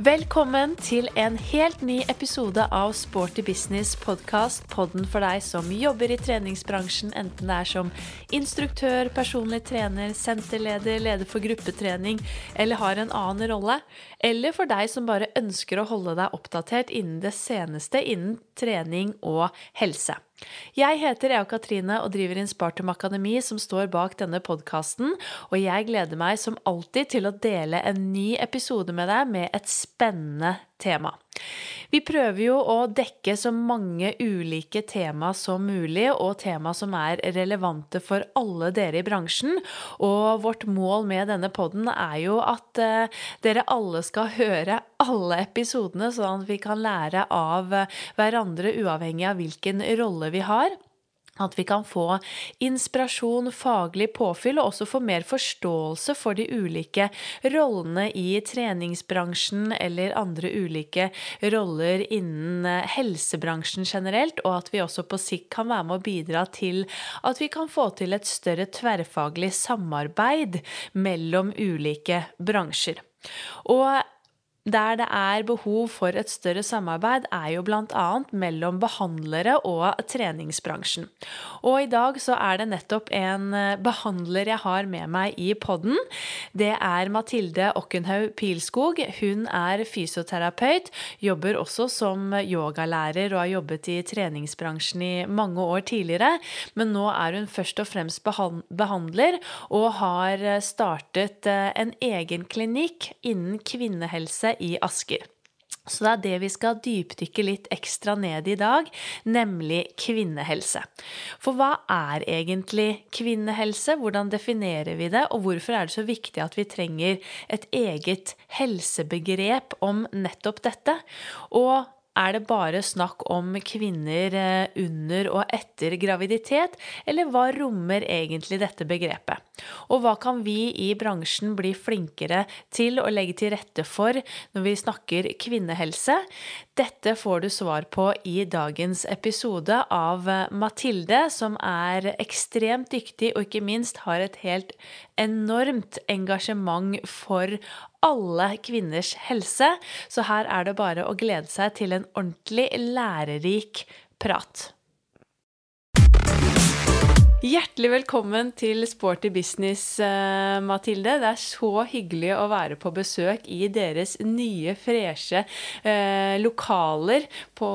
Velkommen til en helt ny episode av Sporty business podkast. Podden for deg som jobber i treningsbransjen, enten det er som instruktør, personlig trener, senterleder, leder for gruppetrening eller har en annen rolle. Eller for deg som bare ønsker å holde deg oppdatert innen det seneste innen trening og helse. Jeg heter Ea Katrine og driver Inspartum Akademi, som står bak denne podkasten, og jeg gleder meg som alltid til å dele en ny episode med deg med et spennende tema. Vi prøver jo å dekke så mange ulike tema som mulig, og tema som er relevante for alle dere i bransjen. Og vårt mål med denne podden er jo at uh, dere alle skal høre alle episodene, sånn at vi kan lære av hverandre uavhengig av hvilken rolle vi har. At vi kan få inspirasjon, faglig påfyll, og også få mer forståelse for de ulike rollene i treningsbransjen eller andre ulike roller innen eh, helsebransjen generelt, og at vi også på sikt kan være med å bidra til at vi kan få til et større tverrfaglig samarbeid mellom ulike bransjer. Og der det er behov for et større samarbeid, er jo bl.a. mellom behandlere og treningsbransjen. Og i dag så er det nettopp en eh, behandler jeg har med meg i podden. Det er Mathilde Okkenhaug Pilskog. Hun er fysioterapeut, jobber også som yogalærer og har jobbet i treningsbransjen i mange år tidligere. Men nå er hun først og fremst behandler og har startet eh, en egen klinikk innen kvinnehelse i Asker. Så det er det vi skal dypdykke litt ekstra ned i dag, nemlig kvinnehelse. For hva er egentlig kvinnehelse? Hvordan definerer vi det? Og hvorfor er det så viktig at vi trenger et eget helsebegrep om nettopp dette? Og er det bare snakk om kvinner eh, under og etter graviditet, eller hva rommer egentlig dette begrepet? Og hva kan vi i bransjen bli flinkere til å legge til rette for når vi snakker kvinnehelse? Dette får du svar på i dagens episode av Mathilde, som er ekstremt dyktig og ikke minst har et helt enormt engasjement for alle kvinners helse, så her er det bare å glede seg til en ordentlig lærerik prat. Hjertelig velkommen til Sporty business, eh, Mathilde. Det er så hyggelig å være på besøk i deres nye, freshe eh, lokaler på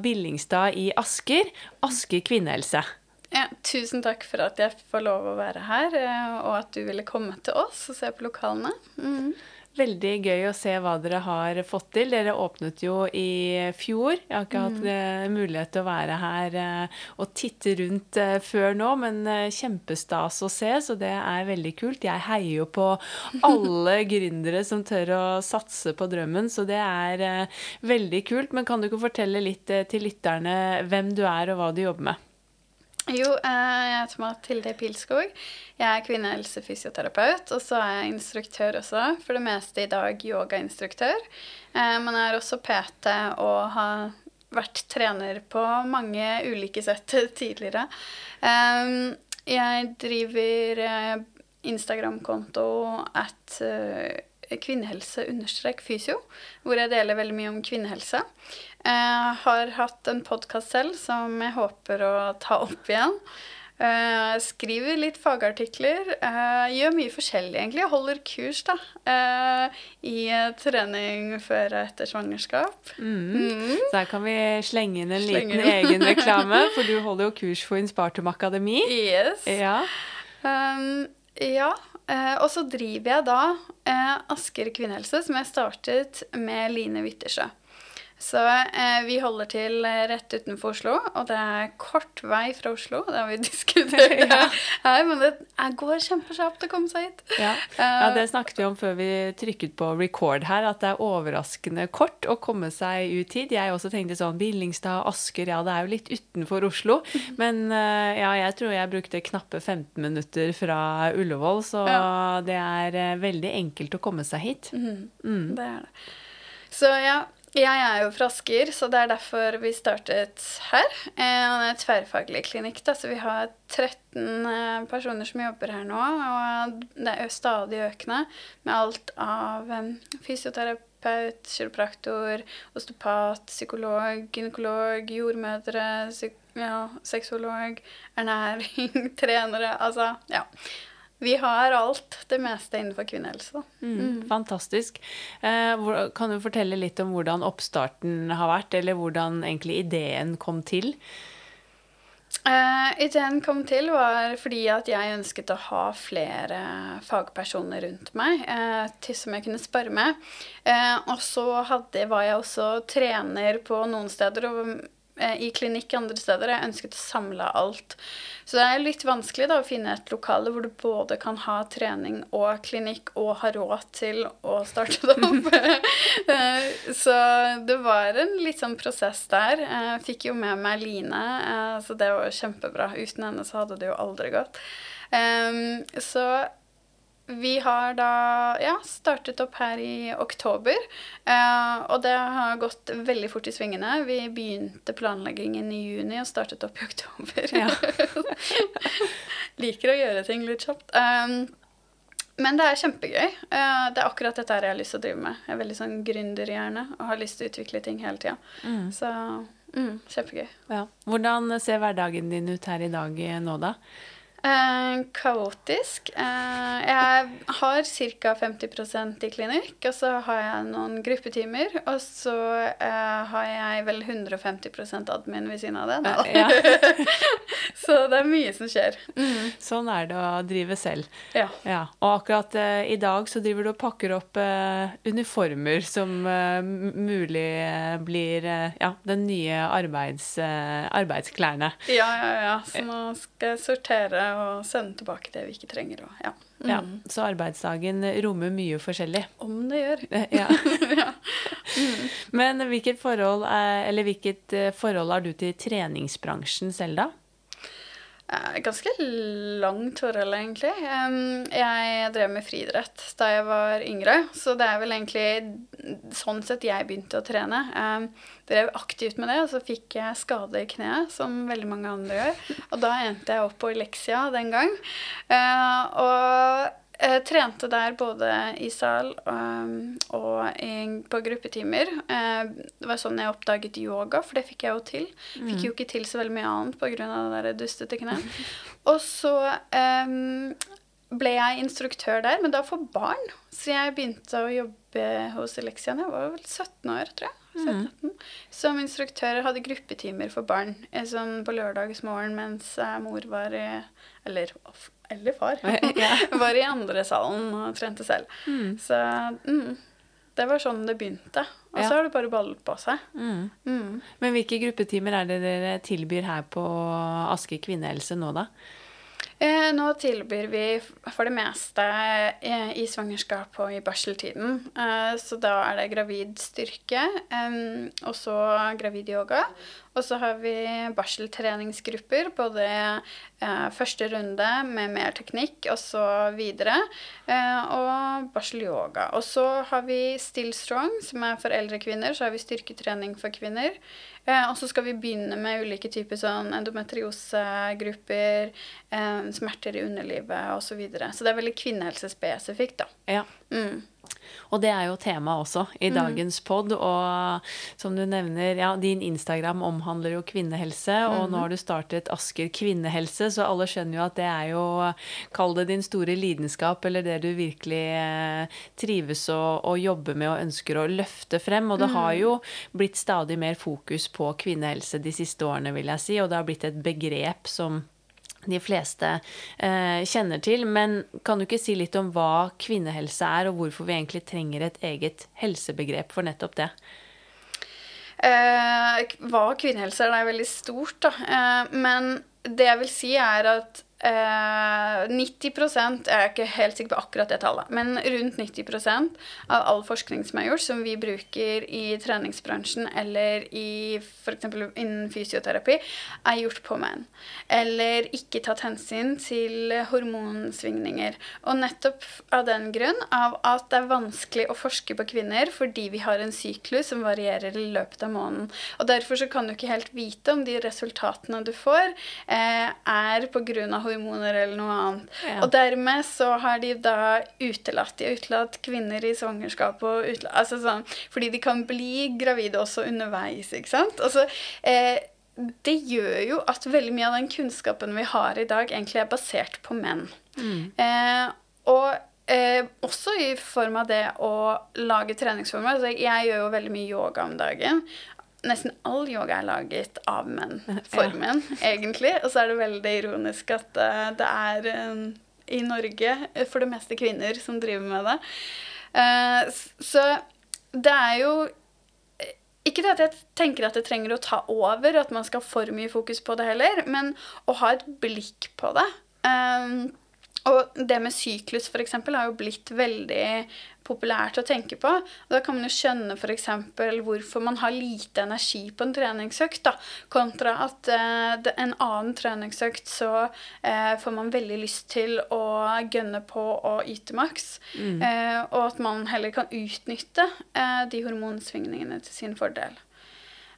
Billingstad i Asker. Asker kvinnehelse. Ja, tusen takk for at jeg får lov å være her, eh, og at du ville komme til oss og se på lokalene. Mm. Veldig gøy å se hva dere har fått til. Dere åpnet jo i fjor. Jeg har ikke mm. hatt uh, mulighet til å være her uh, og titte rundt uh, før nå, men kjempestas å se, så det er veldig kult. Jeg heier jo på alle gründere som tør å satse på drømmen, så det er veldig kult. Men kan du ikke fortelle litt til lytterne hvem du er og hva du jobber med? Jo, eh, jeg heter Mathilde Pilskog. Jeg er kvinnehelsefysioterapeut, og så er jeg instruktør også. For det meste i dag yogainstruktør. Eh, men jeg er også PT og har vært trener på mange ulike sett tidligere. Eh, jeg driver Instagram-konto at kvinnehelse-fysio, hvor jeg deler veldig mye om kvinnehelse. Jeg har hatt en podkast selv som jeg håper å ta opp igjen. Jeg skriver litt fagartikler. Jeg gjør mye forskjellig, egentlig. Jeg holder kurs da, i trening før og etter svangerskap. Mm. Mm. Så her kan vi slenge inn en slenge liten egen reklame, for du holder jo kurs for Inspartum Akademi. Yes. Ja. Um, ja. Eh, og så driver jeg da eh, Asker kvinnehelse, som jeg startet med Line Wittersjø. Så eh, vi holder til eh, rett utenfor Oslo, og det er kort vei fra Oslo. Det har vi diskutert ja. her, men det går kjempekjapt å komme seg hit. Ja. ja. det snakket vi om før vi trykket på record her, at det er overraskende kort å komme seg ut hit. Jeg også tenkte sånn Billingstad, Asker, ja det er jo litt utenfor Oslo. Men eh, ja, jeg tror jeg brukte knappe 15 minutter fra Ullevål, så ja. det er eh, veldig enkelt å komme seg hit. Mm. Mm. Det er det. Så ja, jeg er jo fra Asker, så det er derfor vi startet her. Og det er tverrfaglig klinikk, da, så vi har 13 eh, personer som jobber her nå. Og det er stadig økende med alt av fysioterapeut, kiropraktor, osteopat, psykolog, gynekolog, jordmødre, ja, sexolog, ernæring, trenere Altså, ja. Vi har alt. Det meste innenfor kvinnehelse. Mm, mm. Fantastisk. Eh, kan du fortelle litt om hvordan oppstarten har vært, eller hvordan egentlig ideen kom til? Uh, ideen kom til var fordi at jeg ønsket å ha flere fagpersoner rundt meg uh, til som jeg kunne spare med. Uh, og så hadde, var jeg også trener på noen steder og i klinikk andre steder. Jeg ønsket å samle alt. Så det er litt vanskelig da, å finne et lokale hvor du både kan ha trening og klinikk og ha råd til å starte det opp. så det var en litt sånn prosess der. Jeg fikk jo med meg Line, eh, så det var kjempebra. Uten henne så hadde det jo aldri gått. Så vi har da ja, startet opp her i oktober. Eh, og det har gått veldig fort i svingene. Vi begynte planleggingen i juni og startet opp i oktober. Ja. Liker å gjøre ting litt kjapt. Um, men det er kjempegøy. Uh, det er akkurat dette her jeg har lyst til å drive med. Jeg er veldig sånn gründerhjerne og har lyst til å utvikle ting hele tida. Mm. Så mm, kjempegøy. Ja. Hvordan ser hverdagen din ut her i dag nå, da? Eh, kaotisk. Eh, jeg har ca. 50% i klinikk, og så har jeg noen gruppetimer. Og så eh, har jeg vel 150 admin ved siden av det. Ja. så det er mye som skjer. Mm. Sånn er det å drive selv. Ja. ja. Og akkurat eh, i dag så driver du og pakker opp eh, uniformer som eh, mulig blir ja, den nye arbeids, arbeidsklærne. Ja, ja, ja. Så nå skal jeg sortere og sende tilbake det vi ikke trenger. Og, ja. Mm. ja. Så arbeidsdagen rommer mye forskjellig. Om det gjør. Ja. ja. Mm. Men hvilket forhold, er, eller hvilket eh, forhold har du til treningsbransjen selv, da? Eh, ganske lang forhold, egentlig. Jeg drev med friidrett da jeg var yngre, så det er vel egentlig sånn sett jeg begynte å trene. Jeg Drev aktivt med det, og så fikk jeg skade i kneet, som veldig mange andre gjør. Og da endte jeg opp på Leksia den gang. Eh, og jeg trente der både i sal og, og på gruppetimer. Uh, det var sånn jeg oppdaget yoga, for det fikk jeg jo til. Fikk mm. jo ikke til så veldig mye annet pga. det der dustete kneet. Og så um, ble jeg instruktør der, men da for barn. Så jeg begynte å jobbe hos Elexia jeg var vel 17 år, tror jeg. 17, mm. Som instruktør hadde gruppetimer for barn sånn på lørdagsmorgen mens eh, mor var Eller eller far, var i andre salen og trente selv. Mm. Så mm, det var sånn det begynte. Og så har det bare ballet på seg. Mm. mm. Men hvilke gruppetimer er det dere tilbyr her på Aske kvinnehelse nå, da? Eh, nå tilbyr vi for det meste eh, i svangerskap og i barseltiden. Eh, så da er det gravid styrke, og så gravid yoga. Og så har vi barseltreningsgrupper, både eh, første runde med mer teknikk og så videre, eh, og barselyoga. Og så har vi Still Strong, som er for eldre kvinner. Så har vi styrketrening for kvinner. Eh, og så skal vi begynne med ulike typer sånn endometriosegrupper, eh, smerter i underlivet osv. Så, videre. så det er veldig kvinnehelsespesifikt, da. Ja. Mm. Og det er jo tema også i mm. dagens pod. Og som du nevner, ja, din Instagram omhandler jo kvinnehelse, og nå mm. har du startet Asker kvinnehelse, så alle skjønner jo at det er jo Kall det din store lidenskap, eller det du virkelig eh, trives å, og jobbe med og ønsker å løfte frem. Og det har mm. jo blitt stadig mer fokus på kvinnehelse de siste årene, vil jeg si, og det har blitt et begrep som de fleste eh, kjenner til. Men kan du ikke si litt om hva kvinnehelse er, og hvorfor vi egentlig trenger et eget helsebegrep for nettopp det? Eh, hva kvinnehelse er, det er veldig stort, da. Eh, men det jeg vil si, er at Eh, 90 Jeg er ikke helt sikker på akkurat det tallet, men rundt 90% av all forskning som er gjort, som vi bruker i treningsbransjen eller i f.eks. innen fysioterapi, er gjort på menn. Eller ikke tatt hensyn til hormonsvingninger. Og nettopp av den grunn av at det er vanskelig å forske på kvinner fordi vi har en syklus som varierer i løpet av måneden. Og derfor så kan du ikke helt vite om de resultatene du får, eh, er grunn av hormoner eller noe annet. Ja. Og dermed så har de da utelatt De har utelatt kvinner i svangerskap og utelatt, altså sånn, Fordi de kan bli gravide også underveis, ikke sant? Altså, eh, det gjør jo at veldig mye av den kunnskapen vi har i dag, egentlig er basert på menn. Eh, og eh, også i form av det å lage treningsformer. Altså, jeg gjør jo veldig mye yoga om dagen. Nesten all yoga er laget av menn for menn, egentlig. Og så er det veldig ironisk at eh, det er eh, i Norge eh, for det meste kvinner som driver med det. Så det er jo ikke det at jeg tenker at det trenger å ta over, at man skal ha for mye fokus på det heller, men å ha et blikk på det. Um, og det med syklus for eksempel, har jo blitt veldig populært å tenke på. Og da kan man jo skjønne f.eks. hvorfor man har lite energi på en treningsøkt, da, kontra at eh, en annen treningsøkt så eh, får man veldig lyst til å gønne på å yte maks. Eh, og at man heller kan utnytte eh, de hormonsvingningene til sin fordel.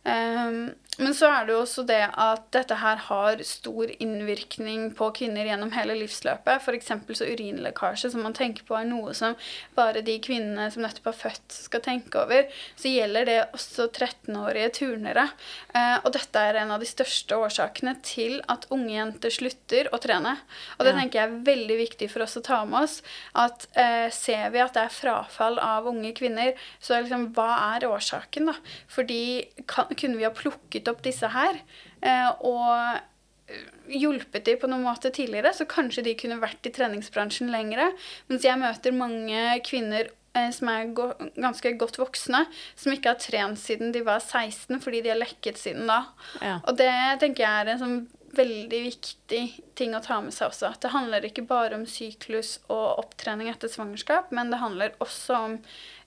Um, men så er det jo også det at dette her har stor innvirkning på kvinner gjennom hele livsløpet. F.eks. så urinlekkasje, som man tenker på er noe som bare de kvinnene som nettopp har født, skal tenke over. Så gjelder det også 13-årige turnere. Eh, og dette er en av de største årsakene til at unge jenter slutter å trene. Og det tenker jeg er veldig viktig for oss å ta med oss. At eh, ser vi at det er frafall av unge kvinner, så liksom, hva er årsaken, da? Fordi kan, kunne vi ha plukket opp disse her eh, og hjulpet de på noen måte tidligere, så kanskje de kunne vært i treningsbransjen lengre. Mens jeg møter mange kvinner eh, som er ganske godt voksne, som ikke har trent siden de var 16 fordi de har lekket siden da. Ja. Og det tenker jeg er en sånn veldig viktig ting å ta med seg også. At det handler ikke bare om syklus og opptrening etter svangerskap, men det handler også om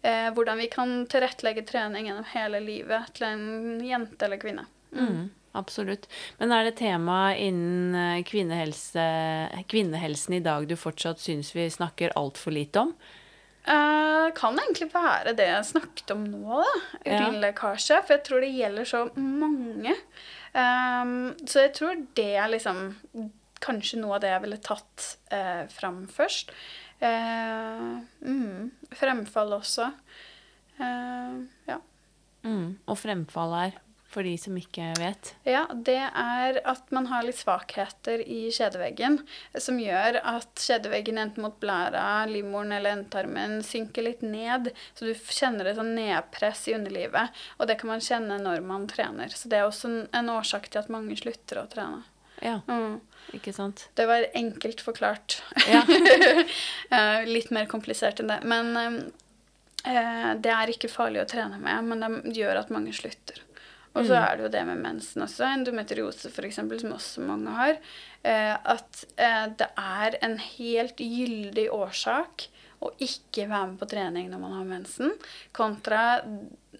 eh, hvordan vi kan tilrettelegge trening gjennom hele livet til en jente eller kvinne. Mm, absolutt. Men er det tema innen eh, kvinnehelse, kvinnehelsen i dag du fortsatt syns vi snakker altfor lite om? Uh, kan egentlig være det jeg snakket om nå, da. Ja. For jeg tror det gjelder så mange. Ehm, så jeg tror det er liksom kanskje noe av det jeg ville tatt uh, fram først. Uh, mm, fremfall også. Uh, ja. Mm. Og fremfall er, for de som ikke vet. Ja, det er at man har litt svakheter i kjedeveggen som gjør at kjedeveggen enten mot blæra, livmoren eller endetarmen synker litt ned. Så du kjenner et sånn nedpress i underlivet. Og det kan man kjenne når man trener. Så det er også en, årsak til at mange slutter å trene. Ja, Mm. ikke sant? Det var enkelt forklart. Ja. Litt mer komplisert enn det. Men eh, det er ikke farlig å trene med, men det gjør at mange slutter. Og så Mm. er det jo det med mensen også, endometriose f.eks., som også mange har. Eh, at eh, det er en helt gyldig årsak å ikke være med på trening når man har mensen, kontra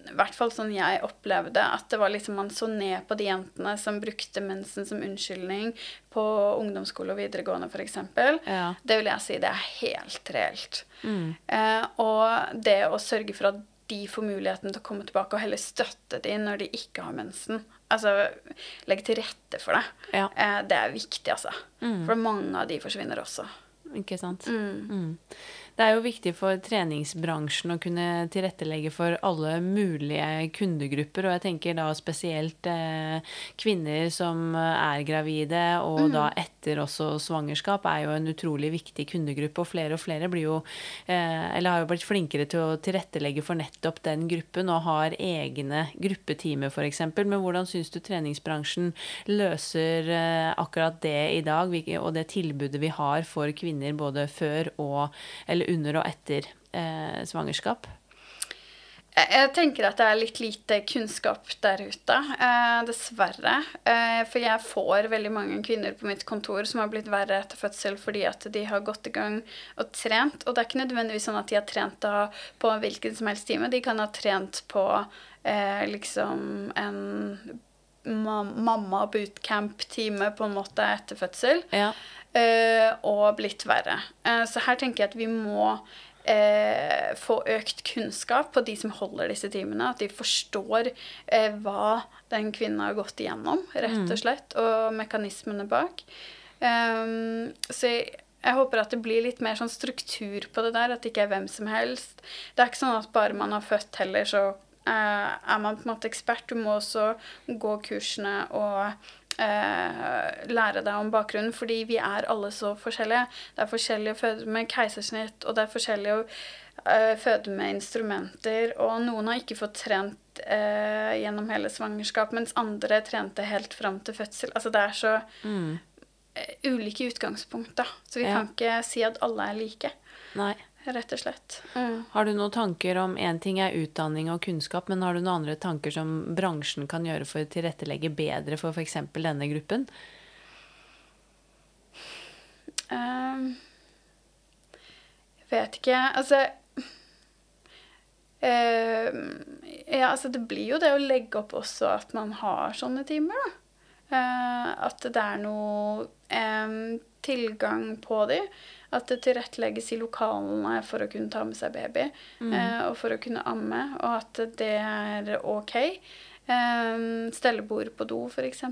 i hvert fall sånn jeg opplevde, at det var liksom man så ned på de jentene som brukte mensen som unnskyldning på ungdomsskole og videregående f.eks. Ja. Det vil jeg si det er helt reelt. Mm. Eh, og det å sørge for at de får muligheten til å komme tilbake og heller støtte de når de ikke har mensen. Altså legge til rette for det. Ja. Eh, det er viktig, altså. Mm. For mange av de forsvinner også. Ikke sant? Mm. Mm. Det er jo viktig for treningsbransjen å kunne tilrettelegge for alle mulige kundegrupper, og jeg tenker da spesielt eh, kvinner som er gravide, og da etter også svangerskap, er jo en utrolig viktig kundegruppe, og flere og flere blir jo, eh, eller har jo blitt flinkere til å tilrettelegge for nettopp den gruppen, og har egne gruppetimer f.eks. Men hvordan syns du treningsbransjen løser eh, akkurat det i dag, og det tilbudet vi har for kvinner både før og eller under og etter eh, svangerskap? Jeg, tenker at det er litt lite kunnskap der ute, eh, dessverre. Eh, for jeg får veldig mange kvinner på mitt kontor som har blitt verre etter fødsel fordi at de har gått i gang og trent. Og det er ikke nødvendigvis sånn at de har trent på hvilken som helst time. De kan ha trent på eh, liksom en mamma bootcamp-time på en måte etter fødsel. Ja. Eh, og blitt verre. Eh, så her tenker jeg at vi må eh, få økt kunnskap på de som holder disse timene. At de forstår eh, hva den kvinnen har gått igjennom, rett og slett, og mekanismene bak. Um, så jeg, jeg håper at det blir litt mer sånn struktur på det der, at det ikke er hvem som helst. Det er ikke sånn at bare man har født heller, så eh, er man på en måte ekspert. Du må også gå kursene og uh, lære deg om bakgrunnen, fordi vi er alle så forskjellige. Det er forskjellig å føde med keisersnitt, og det er forskjellig å eh, føde med instrumenter, og noen har ikke fått trent gjennom hele svangerskap, mens andre trente helt fram til fødsel. Altså det er så mm ulike utgangspunkt, da. Så vi ja. kan ikke si at alle er like. Nei. Rett og slett. Mm. Har du noen tanker om Én ting er utdanning og kunnskap, men har du noen andre tanker som bransjen kan gjøre for å tilrettelegge bedre for f.eks. denne gruppen? Um, jeg vet ikke. Altså uh, Ja, altså det blir jo det å legge opp også at man har sånne timer, da. Uh, at det er noe um, tilgang på dem. At det tilrettelegges i lokalene for å kunne ta med seg baby mm. uh, og for å kunne amme, og at det er OK. Um, stellebord på do, f.eks.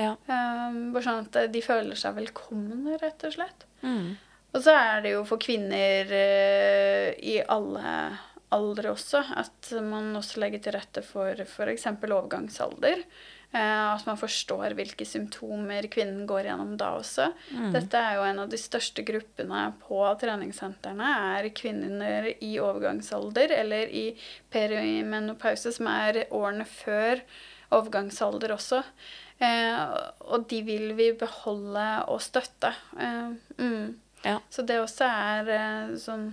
Ja. Um, bare sånn at de føler seg velkomne, rett og slett. Mm. Og så er det jo for kvinner uh, i alle aldre også at man også legger til rette for f.eks. overgangsalder. Eh, at man forstår hvilke symptomer kvinnen går gjennom da også. Mm. Dette er jo en av de største gruppene på treningssentrene. er kvinner i overgangsalder eller i perimenopause, som er årene før overgangsalder også. Eh, og de vil vi beholde og støtte. Eh, mm. ja. Så det også er eh, sånn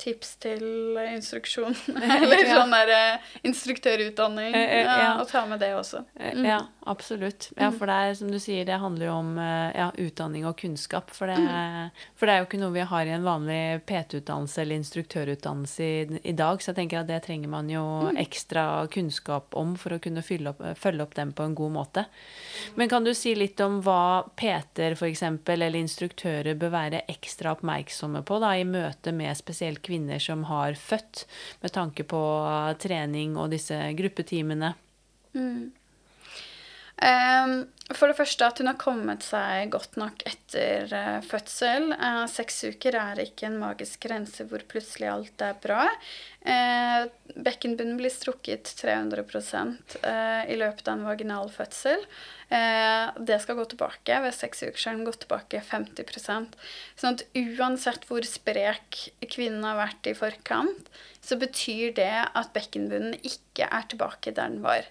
tips til instruksjon. Eller sånn der uh, instruktørutdanning. Eh, eh, ja, og ta med det også. Mm. Ja, absolutt. Ja, mm. for det er som du sier, det handler jo om ja, utdanning og kunnskap. For det, mm. for det, er jo ikke noe vi har i en vanlig PT-utdannelse eller instruktørutdannelse i, i, dag. Så jeg tenker at det trenger man jo mm. ekstra kunnskap om for å kunne opp, følge opp dem på en god måte. Men kan du si litt om hva PT-er f.eks. eller instruktører bør være ekstra oppmerksomme på da, i møte med spesielt kvinner som har født, med tanke på trening og disse gruppetimene? Mm. For det første at hun har kommet seg godt nok etter uh, fødsel. Uh, seks uker er ikke en magisk grense hvor plutselig alt er bra. Uh, bekkenbunnen blir strukket 300% i løpet av en vaginal fødsel. Det skal gå tilbake. Ved seks uker skal den gått tilbake 50 Sånn at uansett hvor sprek kvinnen har vært i forkant, så betyr det at bekkenbunnen ikke er tilbake der den var.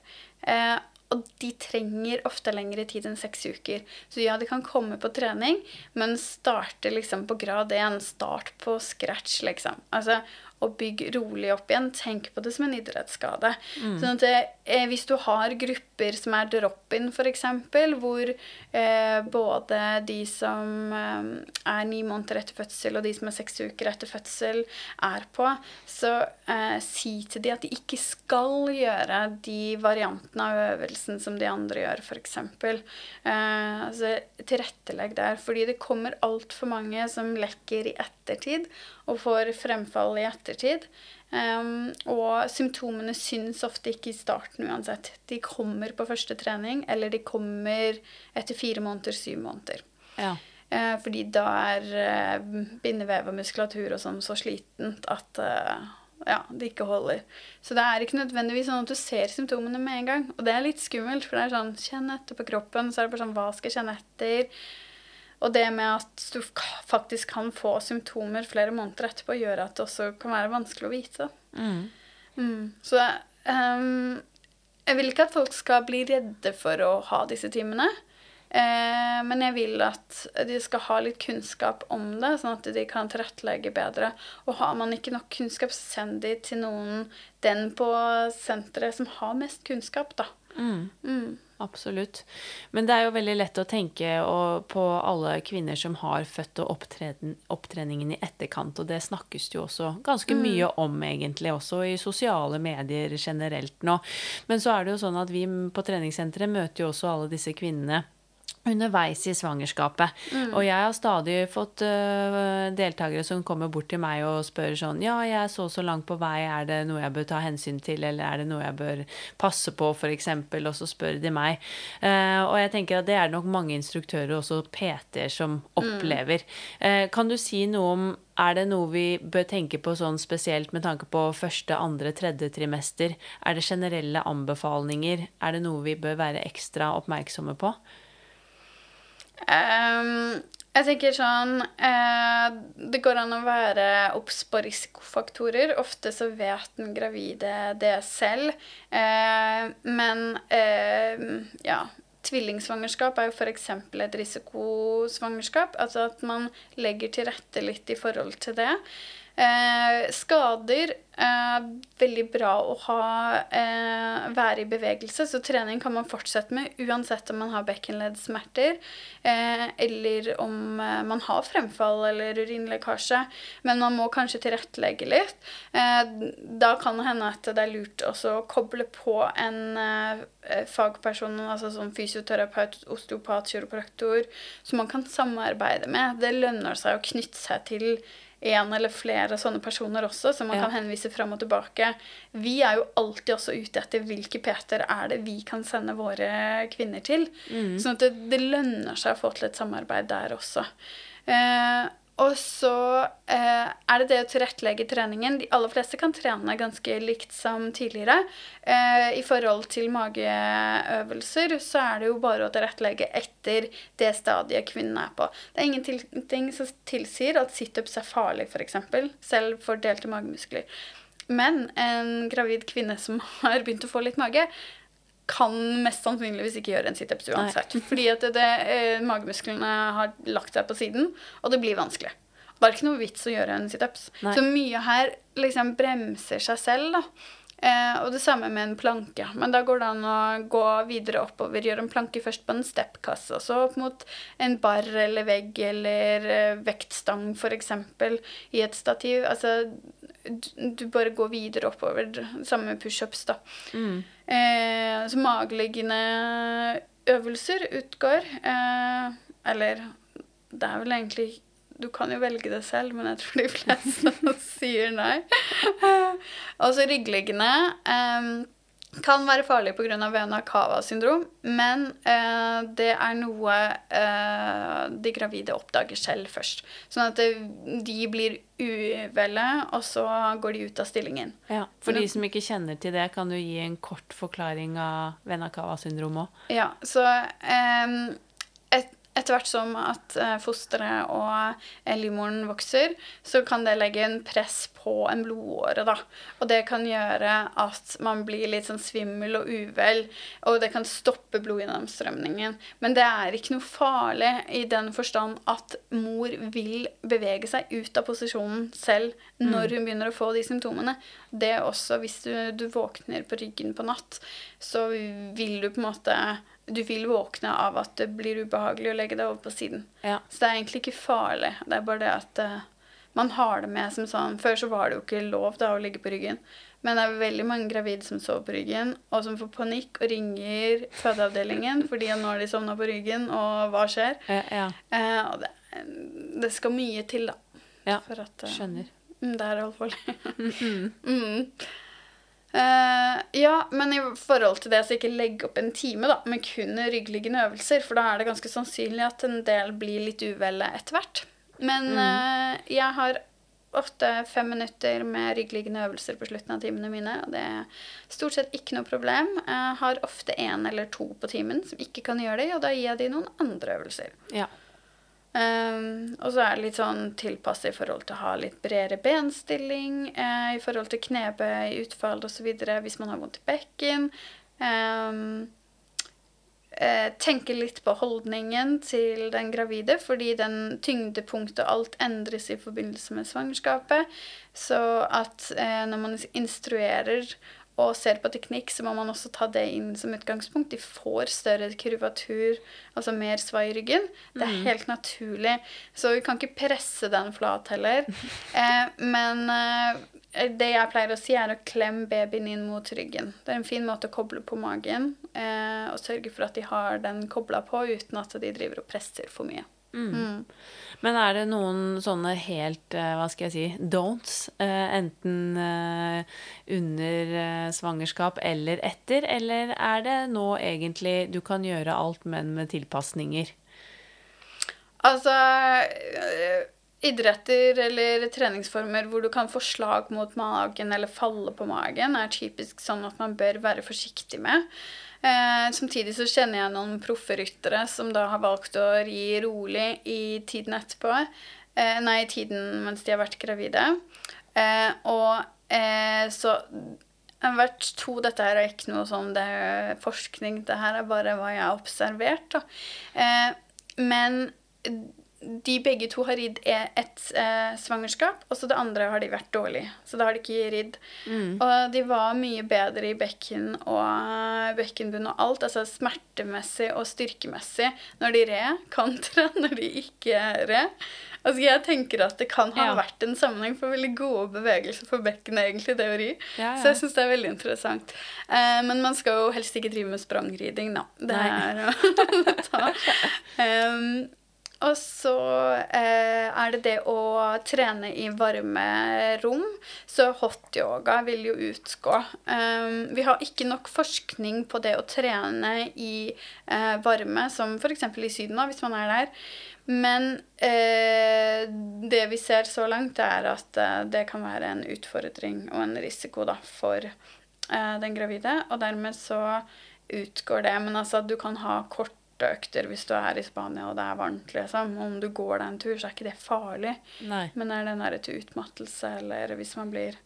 Og de trenger ofte lengre tid enn seks uker. Så ja, de kan komme på trening, men starte liksom på grad én. Start på scratch, liksom. Altså, og bygg rolig opp igjen. Tenk på det som en idrettsskade. Mm. Sånn at eh, Hvis du har grupper som er drop-in, f.eks., hvor eh, både de som eh, er ni måneder etter fødsel, og de som er seks uker etter fødsel, er på, så eh, si til de at de ikke skal gjøre de variantene av øvelsen som de andre gjør, f.eks. Eh, altså, tilrettelegg der. Fordi det kommer altfor mange som lekker i ettertid og får fremfall i ettertid. Um, og symptomene syns ofte ikke i starten uansett. De kommer på første trening, eller de kommer etter fire måneder, syv måneder. Ja. Uh, fordi da er uh, bindevev og muskulatur og sånn så slitent at uh, ja, det ikke holder. Så det er ikke nødvendigvis sånn at du ser symptomene med en gang. Og det er litt skummelt, for det er sånn Kjenn etter på kroppen. Så er det bare sånn Hva skal jeg kjenne etter? Og det med at du faktisk kan få symptomer flere måneder etterpå, gjør at det også kan være vanskelig å vite. Mm. Mm. Så um, jeg vil ikke at folk skal bli redde for å ha disse timene. Eh, men jeg vil at de skal ha litt kunnskap om det, sånn at de kan tilrettelegge bedre. Og har man ikke nok kunnskap, send de til noen den på senteret som har mest kunnskap, da. Mm. Absolutt. Men det er jo veldig lett å tenke på alle kvinner som har født og opptreningen i etterkant, og det snakkes jo også ganske mm. mye om, egentlig, også i sosiale medier generelt nå. Men så er det jo sånn at vi på treningssenteret møter jo også alle disse kvinnene underveis i svangerskapet. Mm. Og jeg har stadig fått uh, deltakere som kommer bort til meg og spør sånn Ja, jeg er så så langt på vei, er det noe jeg bør ta hensyn til, eller er det noe jeg bør passe på, f.eks., og så spør de meg. Uh, og jeg tenker at det er nok mange instruktører, også PT-er, som opplever. Uh, kan du si noe om er det noe vi bør tenke på sånn spesielt med tanke på første, andre, tredje trimester? Er det generelle anbefalinger? Er det noe vi bør være ekstra oppmerksomme på? Um, jeg tenker sånn eh, Det går an å være obs på risikofaktorer. Ofte så vet den gravide det selv. Eh, men eh, ja Tvillingsvangerskap er jo f.eks. et risikosvangerskap. Altså at man legger til rette litt i forhold til det. Eh, skader er veldig bra å ha, eh, være i bevegelse, så trening kan man fortsette med uansett om man har bekkenleddsmerter eh, eller om eh, man har fremfall eller urinlekkasje. Men man må kanskje tilrettelegge litt. Eh, da kan det hende at det er lurt også å koble på en eh, fagperson, altså som fysioterapeut, osteopat, kiropraktor, som man kan samarbeide med. Det lønner seg å knytte seg til en eller flere sånne personer også, som man Ja. kan henvise fram og tilbake. Vi er jo alltid også ute etter hvilke PT-er er det vi kan sende våre kvinner til. Sånn at det, det lønner seg å få til et samarbeid der også. Eh, og så eh, er det det å tilrettelegge treningen. De aller fleste kan trene ganske likt som tidligere. Eh, I forhold til mageøvelser så er det jo bare å tilrettelegge etter det stadiet kvinnen er på. Det er ingenting som tilsier at situps er farlig, f.eks., selv for delte magemuskler. Men en gravid kvinne som har begynt å få litt mage, kan mest sannsynligvis ikke gjøre en situps uansett. Fordi at det, det, eh, magemusklene har lagt seg på siden, og det blir vanskelig. Det er ikke noe vits å gjøre en situps. Nei. Så mye her liksom bremser seg selv, da. Eh, og det samme med en planke. Men da går det an å gå videre oppover. Gjøre en planke først på en steppkasse, og så opp mot en bar eller vegg eller eh, vektstang f.eks. i et stativ. Altså, du, du bare går videre oppover. Samme med pushups, da. Eh, så mageliggende øvelser utgår. Eh, eller det er vel egentlig Du kan jo velge det selv, men jeg tror de fleste sier nei. Og så ryggliggende eh, kan være farlig pga. vena cava-syndrom, men eh, det er noe eh, de gravide oppdager selv først. Sånn at det, de blir uvelle, og så går de ut av stillingen. Ja, For de som ikke kjenner til det, kan du gi en kort forklaring av Venakawa-syndrom òg? Ja, så et, etter hvert som at eh, fosteret og eh, livmoren vokser, så kan det legge en press på en blodåre, da. Og det kan gjøre at man blir litt sånn svimmel og uvel, og det kan stoppe blodgjennomstrømningen. Men det er ikke noe farlig i den forstand at mor vil bevege seg ut av posisjonen selv når hun begynner å få de symptomene. Det er også hvis du, du våkner på ryggen på natt, så vil du på en måte du vil våkne av at det blir ubehagelig å legge deg over på siden. Ja. Så det er egentlig ikke farlig. Det er bare det at uh, man har det med som sånn Før så var det jo ikke lov da å ligge på ryggen. Men det er veldig mange gravide som sover på ryggen, og som får panikk og ringer fødeavdelingen fordi nå har de sovna på ryggen, og hva skjer? Ja, ja. Uh, og det, det skal mye til, da. ja. At uh, Skjønner. Mm, det er alvorlig. mm. Eh, ja, men i forhold til det, så ikke legge opp en time da, med kun ryggliggende øvelser, for da er det ganske sannsynlig at en del blir litt uvelle etter hvert. Men eh, jeg har ofte fem minutter med ryggliggende øvelser på slutten av timene mine, og det er stort sett ikke noe problem. Jeg har ofte én eller to på timen som ikke kan gjøre det, og da gir jeg de noen andre øvelser. Ja. Um, og så er det litt sånn tilpasset i forhold til å ha litt bredere benstilling, uh, i forhold til knebøy, utfall osv. hvis man har vondt i bekken. Um, uh, tenke litt på holdningen til den gravide, fordi den tyngdepunktet og alt endres i forbindelse med svangerskapet. Så at uh, når man instruerer og ser på teknikk, så må man også ta det inn som utgangspunkt. De får større kurvatur, altså mer svai i ryggen. Det er helt naturlig. Så vi kan ikke presse den flat heller. Eh, men eh, det jeg pleier å si, er å klemme babyen inn mot ryggen. Det er en fin måte å koble på magen eh, og sørge for at de har den kobla på uten at de driver og presser for mye. Mm. Men er det noen sånne helt, eh, hva skal jeg si, don'ts? eh, Enten eh, under svangerskap eller etter? Eller er det nå egentlig du kan gjøre alt, men med tilpasninger? Altså Idretter eller treningsformer hvor du kan få slag mot magen eller falle på magen, er typisk sånn at man bør være forsiktig med. Eh, samtidig så kjenner jeg noen proffe ryttere som da har valgt å ri rolig i tiden etterpå. Eh, nei, i tiden mens de har vært gravide. Eh, og eh, så jeg har vært to, Dette her er ikke noe sånn det er forskning, det her er bare hva jeg har observert. Da. Eh, men de begge to har ridd e- ett eh, svangerskap, og så det andre har de vært dårlig. Så da har de ikke ridd. Og de var mye bedre i bekken og eh, bekkenbunn og alt, altså smertemessig og styrkemessig, når de red, kontra når de ikke red. Altså Jeg tenker at det kan ha Ja. vært en sammenheng for veldig gode bevegelser for bekkenet, egentlig, det å ri. Ja, ja. Så jeg syns det er veldig interessant. Eh, men man skal jo helst ikke drive med sprangriding, da. Det er å ta. Um, og så eh, er det det å trene i varme rom. Så hot yoga vil jo utgå. Um, vi har ikke nok forskning på det å trene i eh, varme, som f.eks. i Syden, hvis man er der. Men eh, det vi ser så langt, er at eh, det kan være en utfordring og en risiko da, for eh, den gravide. Og dermed så utgår det. Men altså, du kan ha korte økter hvis du er i Spania og det er varmt. liksom. Om du går deg en tur, så er ikke det farlig. Nei. Men er det nære til utmattelse, eller hvis man blir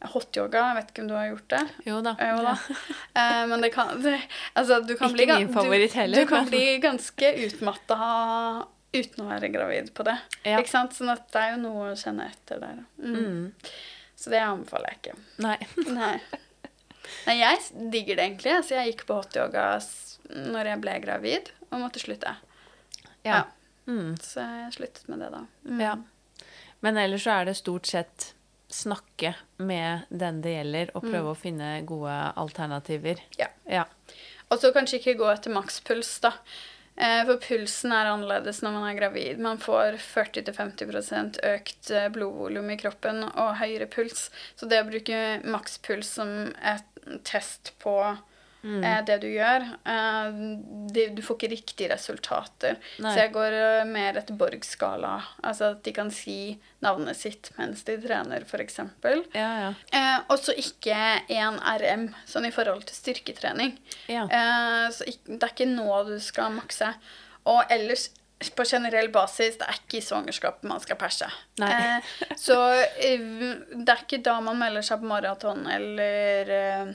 Hotyoga, jeg vet ikke om du har gjort det? Jo da. Jo da. Eh, men det kan det, Altså, du kan Ikke bli min favoritt heller, Du, du kan bli ganske utmatta uten å være gravid på det. Ja. Ikke sant? Sånn at det er jo noe å kjenne etter der. Mm. Mm. Så det anbefaler jeg ikke. Nei. Nei. Nei, jeg digger det egentlig. Så jeg gikk på hotyoga når jeg ble gravid og måtte slutte. Ja. Ja. Mm. Så jeg sluttet med det da. Mm. ja. Men ellers så er det stort sett snakke med den det gjelder, og prøve å finne gode alternativer. Ja. Ja. Og så kanskje ikke gå etter makspuls, da. Eh, For pulsen er annerledes når man er gravid. Man får 40-50 økt eh, blodvolum i kroppen og høyere puls. Så det å bruke makspuls som et test på eh, det du gjør, eh, det, du får ikke riktige resultater. Nei. Så jeg går eh, mer etter Borg-skala. Altså at de kan si navnet sitt mens de trener, f.eks. Ja, ja. Eh, og så ikke én RM, sånn i forhold til styrketrening. Ja. Eh, så det er ikke nå du skal makse. Og ellers på generell basis, det er ikke i svangerskapet man skal perse. Eh, så eh, det er ikke da man melder seg på maraton eller eh,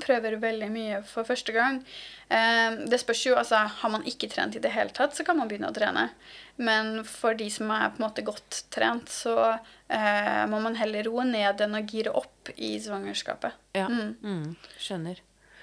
prøver veldig mye for første gang. Eh, det spørs jo, altså Har man ikke trent i det hele tatt, så kan man begynne å trene. Men for de som er på en måte godt trent, så eh, må man heller roe ned enn å gire opp i svangerskapet. ja. Mm. Mm. Skjønner.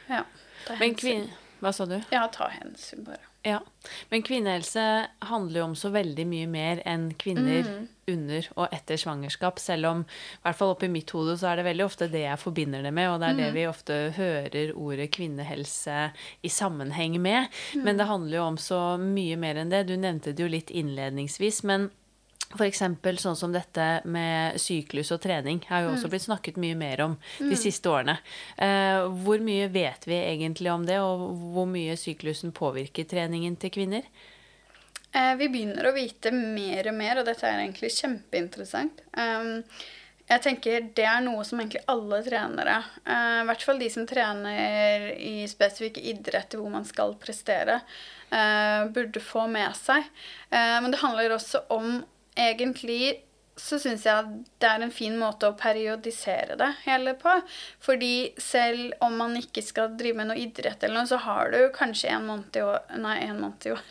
Ja, ta Men kvinne... Hva sa du? Ja, ta hensyn, bare. Ja. Men kvinnehelse handler jo om så veldig mye mer enn kvinner under og etter svangerskap. Selv om, i hvert fall oppi mitt hode, så er det veldig ofte det jeg forbinder det med. Og det er det vi ofte hører ordet kvinnehelse i sammenheng med. Men det handler jo om så mye mer enn det. Du nevnte det jo litt innledningsvis. men F.eks. sånn som dette med syklus og trening har jo også blitt snakket mye mer om de siste årene. Eh, hvor mye vet vi egentlig om det, og hvor mye syklusen påvirker treningen til kvinner? Eh, vi begynner å vite mer og mer, og dette er egentlig kjempeinteressant. Um, jeg tenker Det er noe som egentlig alle trenere, eh, i hvert fall de som trener i spesifikke idretter hvor man skal prestere, eh, burde få med seg. Eh, men det handler også om egentlig så syns jeg det er en fin måte å periodisere det hele på. Fordi selv om man ikke skal drive med noe idrett eller noe, så har du kanskje en måned i år Nei, en måned i år.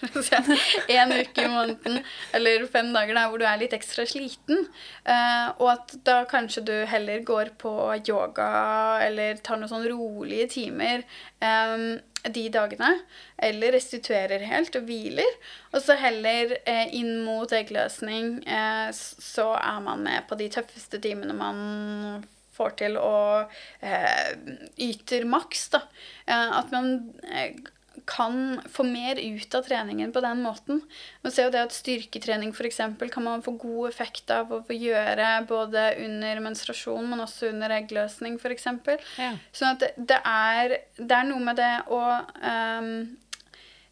en uke i måneden eller fem dager der hvor du er litt ekstra sliten. Uh, og at da kanskje du heller går på yoga eller tar noen sånn rolige timer. Um, de dagene. Eller restituerer helt og hviler. Og så heller eh, inn mot eggløsning eh, så er man med på de tøffeste timene man får til og eh, yter maks, da. Eh, at man eh, kan få mer ut av treningen på den måten. Man ser jo det at Styrketrening eksempel, kan man få god effekt av å gjøre både under menstruasjon, men også under eggløsning f.eks. Ja. Sånn at det, er, det, er, noe med det å um,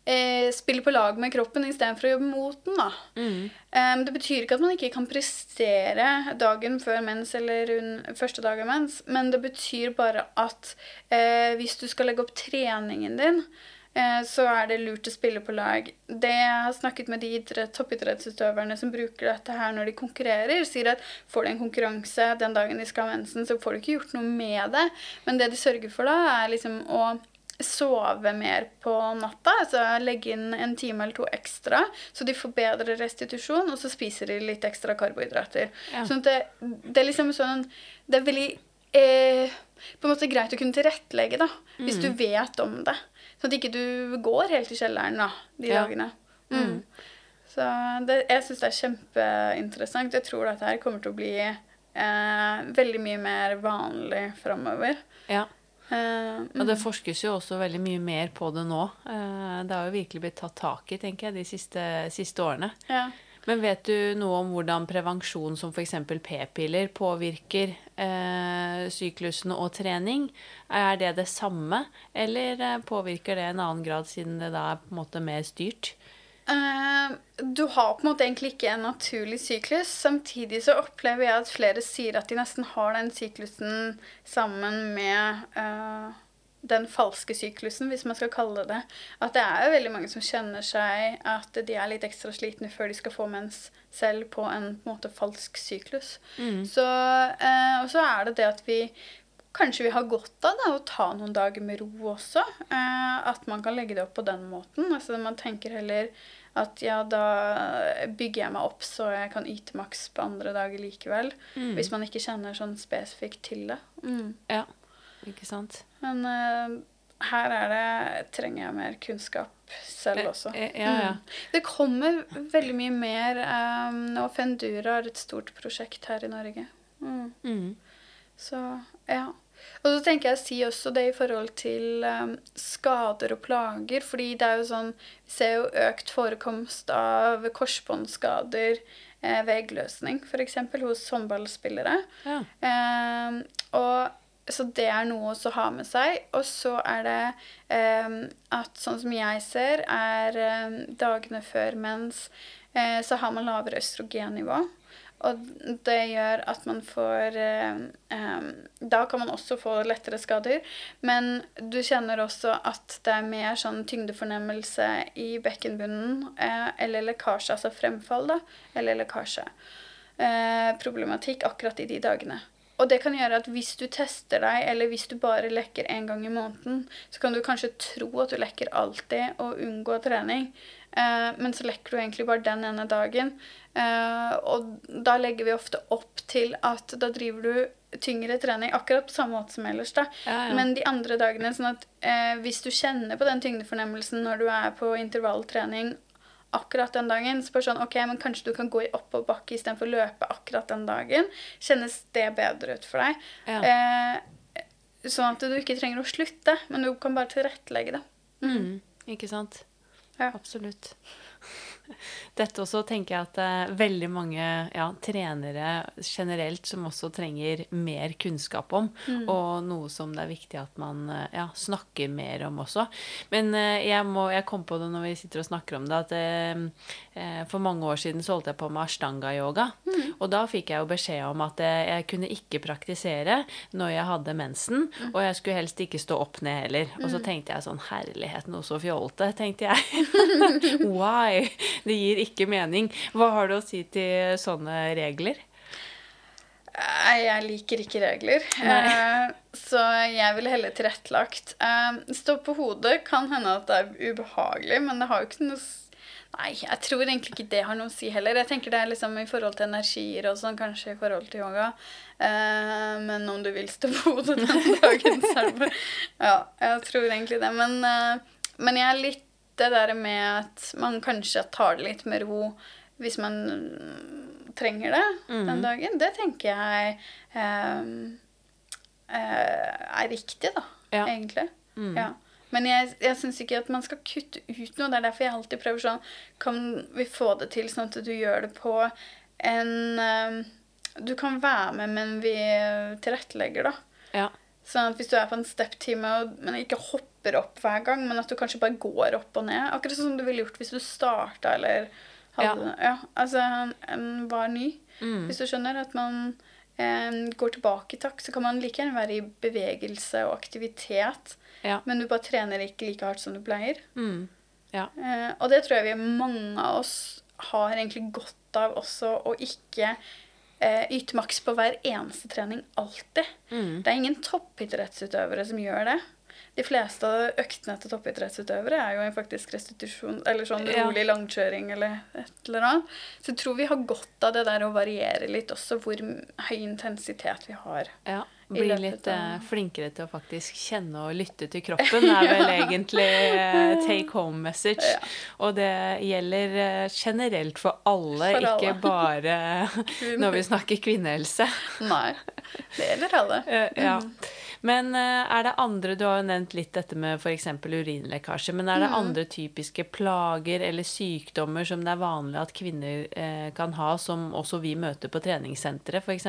eh, spille på lag med kroppen istedenfor å jobbe mot den. da. Mm. Um, det betyr ikke at man ikke kan prestere dagen før mens eller første dag av mens, men det betyr bare at eh, hvis du skal legge opp treningen din, så er det lurt å spille på lag. Det jeg har snakket med de idrett, toppidrettsutøverne som bruker dette her når de konkurrerer, sier at får du en konkurranse den dagen de skal ha mensen, så får du ikke gjort noe med det. Men det de sørger for da, er liksom å sove mer på natta. Altså legge inn en time eller to ekstra, så de får bedre restitusjon. Og så spiser de litt ekstra karbohydrater. Ja. Sånn det, det, er liksom sånn Det er veldig eh, på en måte greit å kunne tilrettelegge, da. Hvis mm. du vet om det. Sånn at ikke du går helt i kjelleren da, de ja. dagene. Mm. mm. Så det, jeg syns det er kjempeinteressant. Jeg tror dette her kommer til å bli eh, veldig mye mer vanlig framover. Ja. Uh, mm. Og det forskes jo også veldig mye mer på det nå. Uh, det har jo virkelig blitt tatt tak i, tenker jeg, de siste, siste årene. Ja. Men vet du noe om hvordan prevensjon som f.eks. p-piller påvirker eh, syklusen og trening? Er det det samme, eller eh, påvirker det en annen grad, siden det da er på en måte mer styrt? Uh, du har på en måte egentlig ikke en naturlig syklus. Samtidig så opplever jeg at flere sier at de nesten har den syklusen sammen med uh, den falske syklusen, hvis man skal kalle det det. At det er jo veldig mange som kjenner seg at de er litt ekstra slitne før de skal få mens selv på en, på en måte falsk syklus. Mm. Så, eh, og så er det det at vi kanskje vi har godt av da, å ta noen dager med ro også. Eh, at man kan legge det opp på den måten. Altså Man tenker heller at ja, da bygger jeg meg opp så jeg kan yte maks på andre dager likevel. Mm. Hvis man ikke kjenner sånn spesifikt til det. Mm. Ja. Ikke sant? Men uh, her er det trenger jeg mer kunnskap selv eh, også. Ja, ja. Mm. Det kommer veldig mye mer um, Og Fendura har et stort prosjekt her i Norge. Mm. Mm. Så ja. Og så tenker jeg å si også det i forhold til um, skader og plager. fordi det er jo sånn Vi ser jo økt forekomst av korsbåndskader eh, ved eggløsning, f.eks. hos håndballspillere. Ja. Um, og så det er noe å ha med seg. Og så er det eh, at sånn som jeg ser, er eh, dagene før mens eh, så har man lavere østrogennivå. Og det gjør at man får um, Da kan man også få lettere skader. Men du kjenner også at det er mer sånn tyngdefornemmelse i bekkenbunnen. Uh, eller lekkasje, altså fremfall, da. Eller lekkasje. Uh, problematikk akkurat i de dagene. Og det kan gjøre at hvis du tester deg, eller hvis du bare lekker én gang i måneden, så kan du kanskje tro at du lekker alltid og unngå trening. Eh, men så lekker du egentlig bare den ene dagen. Eh, og da legger vi ofte opp til at da driver du tyngre trening, akkurat på samme måte som ellers. da. Ja, ja. Men de andre dagene, sånn at eh, hvis du kjenner på den tyngdefornemmelsen når du er på intervalltrening akkurat den dagen. Så bare sånn, ok, men Kanskje du kan gå i oppoverbakke istedenfor å løpe akkurat den dagen. Kjennes det bedre ut for deg? Ja. Eh, sånn at du ikke trenger å slutte, men du kan bare tilrettelegge det. Mm. Mm, ikke sant? Ja. Absolutt. Dette også tenker jeg at det er veldig mange ja, trenere generelt som også trenger mer kunnskap om, mm. og noe som det er viktig at man ja, snakker mer om også. Men eh, jeg, må, jeg, kom på det når vi sitter og snakker om det, at eh, eh for mange år siden så holdt jeg på med ashtanga-yoga. Mm. Og da fikk jeg jo beskjed om at jeg, jeg kunne ikke praktisere når jeg hadde mensen, mm. og jeg skulle helst ikke stå opp ned heller. Og så mm. tenkte jeg sånn Herlighet, noe så fjollete, tenkte jeg. Why? Det gir ikke mening. Hva har du å si til sånne regler? Nei, Jeg liker ikke regler. Eh, så jeg ville heller tilrettelagt. Eh, stå på hodet kan hende at det er ubehagelig, men det har jo ikke noe Nei, jeg tror egentlig ikke det har noe å si heller. Jeg tenker det er liksom i forhold til energier og sånn, kanskje i forhold til yoga. Eh, men om du vil stå på hodet den dagen, så er det bare Ja, jeg tror egentlig det. Men, eh, men jeg er litt det der med at man kanskje tar det litt med ro hvis man mm, trenger det den dagen. Det tenker jeg eh, eh, er riktig, da, Ja. egentlig. Mm. Ja. Men jeg, jeg syns ikke at man skal kutte ut noe. Det er derfor jeg alltid prøver sånn Kan vi få det til sånn at du gjør det på en eh, Du kan være med, men vi tilrettelegger, da. Ja. Sånn at hvis du er på en step-time, men ikke hopper opp hver gang, men at du kanskje bare går opp og ned. Akkurat sånn som du ville gjort hvis du starta eller hadde Ja. altså en, en var ny. Mm. Hvis du skjønner at man eh, går tilbake i takt, så kan man like gjerne være i bevegelse og aktivitet, Ja. men du bare trener ikke like hardt som du pleier. Mm. Ja. Eh, og det tror jeg vi mange av oss har egentlig godt av også å ikke eh, yte maks på hver eneste trening alltid. Mm. Det er ingen toppidrettsutøvere som gjør det. De fleste av øktene til toppidrettsutøvere er jo en faktisk restitusjon, eller sånn Ja. rolig langkjøring eller et eller annet. Så jeg tror vi har godt av det der å variere litt også hvor høy intensitet vi har. Ja. Bli litt av- eh, flinkere til å faktisk kjenne og lytte til kroppen, er vel egentlig eh, take home message. Ja. Og det gjelder eh, generelt for alle, For alle. ikke bare når vi snakker kvinnehelse. Nei, det gjelder alle. Ja. Men eh, er det andre Du har jo nevnt litt dette med f.eks. urinlekkasje. Men er det andre typiske plager eller sykdommer som det er vanlig at kvinner eh, kan ha, som også vi møter på treningssenteret f.eks.?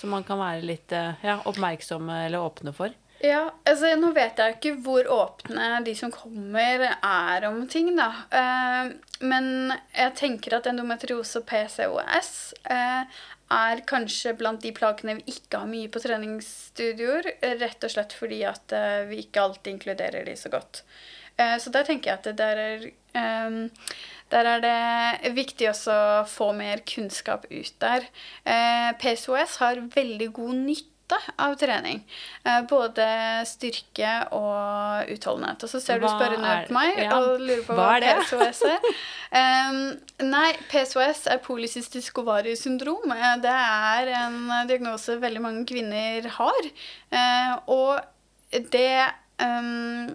Som man kan være litt eh, ja, oppmerksomme eller åpne for? Ja, altså Nå vet jeg ikke hvor åpne de som kommer, er om ting, da. Eh, men jeg tenker at endometriose og PCOS eh, er kanskje blant de plagene vi ikke har mye på treningsstudioer. Rett og slett fordi at eh, vi ikke alltid inkluderer de så godt. Eh, så der tenker jeg at der er ehm, der er det viktig også å få mer kunnskap ut der. Eh, PCOS har veldig god nytte av trening. Eh, både styrke og utholdenhet. Og så ser du spørrende på meg ja. og lurer på Hva hva? PCOS er. um, nei, PSOS er polycystisk ovariesyndrom. Eh, Det er en diagnose veldig mange kvinner har. Uh, og det um,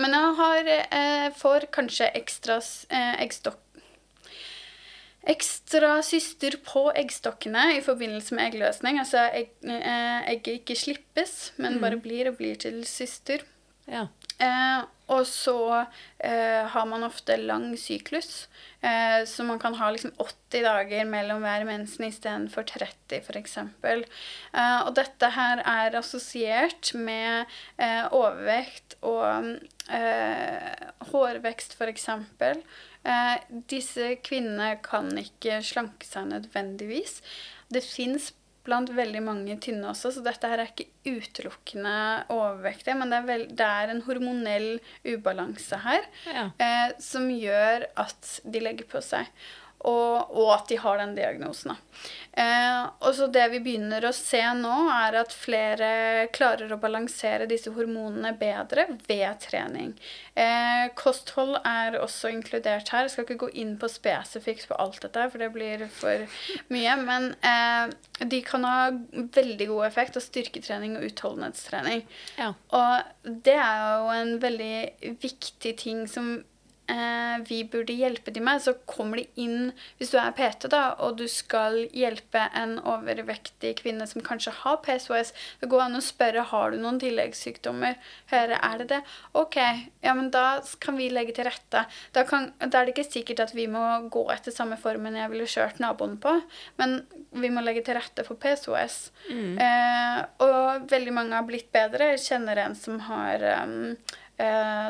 Men jeg har, eh, får kanskje ekstra eh, eggstokk Ekstra syster på eggstokkene i forbindelse med eggløsning. Altså egg, eh, egget ikke slippes, men bare blir og blir til syster. Ja. Eh, og så eh, har man ofte lang syklus, eh, så man kan ha liksom 80 dager mellom hver mensen istedenfor 30 f.eks. Eh, og dette her er assosiert med eh, overvekt og eh, hårvekst f.eks. Eh, disse kvinnene kan ikke slanke seg nødvendigvis. Det fins blant veldig mange tynne også, så dette her er ikke utelukkende overvektige, men det er, vel, det er en hormonell ubalanse her Ja. eh, som gjør at de legger på seg. Og, og at de har den diagnosen. Eh, og så Det vi begynner å se nå, er at flere klarer å balansere disse hormonene bedre ved trening. Eh, kosthold er også inkludert her. Jeg skal ikke gå inn på spesifikt på alt dette, for det blir for mye. Men eh, de kan ha veldig god effekt av styrketrening og utholdenhetstrening. ja. Og det er jo en veldig viktig ting som vi burde hjelpe de med. Så kommer de inn Hvis du er PT da, og du skal hjelpe en overvektig kvinne som kanskje har PSOS, det går an å spørre har du noen tilleggssykdommer. Høre, er det det? OK, ja, men da kan vi legge til rette. Da, kan, da er det ikke sikkert at vi må gå etter samme formen jeg ville kjørt naboen på, men vi må legge til rette for PCOS. Eh, og veldig mange har blitt bedre. Jeg kjenner en som har eh,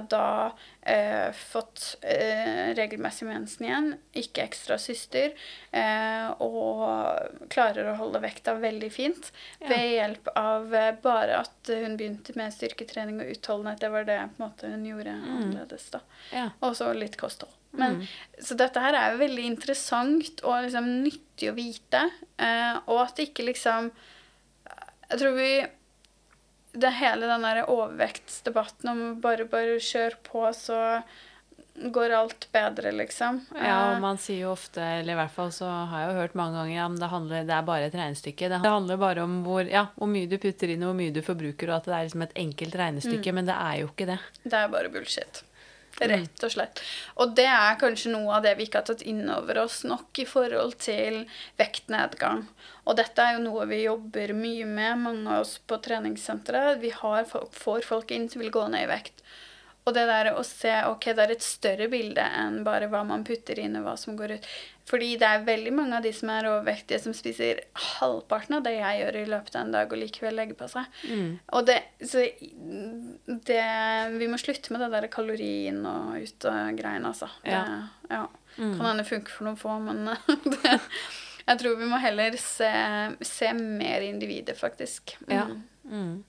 da eh, fått eh, regelmessig mensen igjen, ikke ekstra syster, eh, og klarer å holde vekta veldig fint Ja. ved hjelp av eh, bare at hun begynte med styrketrening og utholdenhet. Det var det måte hun gjorde annerledes. da. ja. Og så litt kosthold. Men, Så dette her er jo veldig interessant og liksom nyttig å vite. Eh, og at det ikke liksom Jeg tror vi det hele den der overvektsdebatten om bare bare kjør på, så går alt bedre, liksom. Ja, og Eh, man sier jo ofte, eller i hvert fall så har jeg jo hørt mange ganger, ja, men det, handler, det er bare et regnestykke. Det handler bare om hvor, ja, hvor mye du putter inn, og hvor mye du forbruker, og at det er liksom et enkelt regnestykke, men det er jo ikke det. Det er bare bullshit. Rett og slett. Og det er kanskje noe av det vi ikke har tatt inn over oss nok i forhold til vektnedgang. Og dette er jo noe vi jobber mye med, mange av oss på treningssenteret. Vi har, folk- får folk inn som vil gå ned i vekt. Og det der å se ok, det er et større bilde enn bare hva man putter inn og hva som går ut. Fordi det er veldig mange av de som er overvektige, som spiser halvparten av det jeg gjør i løpet av en dag, og likevel legger på seg. Og det, så det Vi må slutte med det der kalorien og ute-greiene, altså. Ja. Det, ja. Kan hende funke for noen få, men det, jeg tror vi må heller se, se mer individet, faktisk. Mm. Ja. Mm.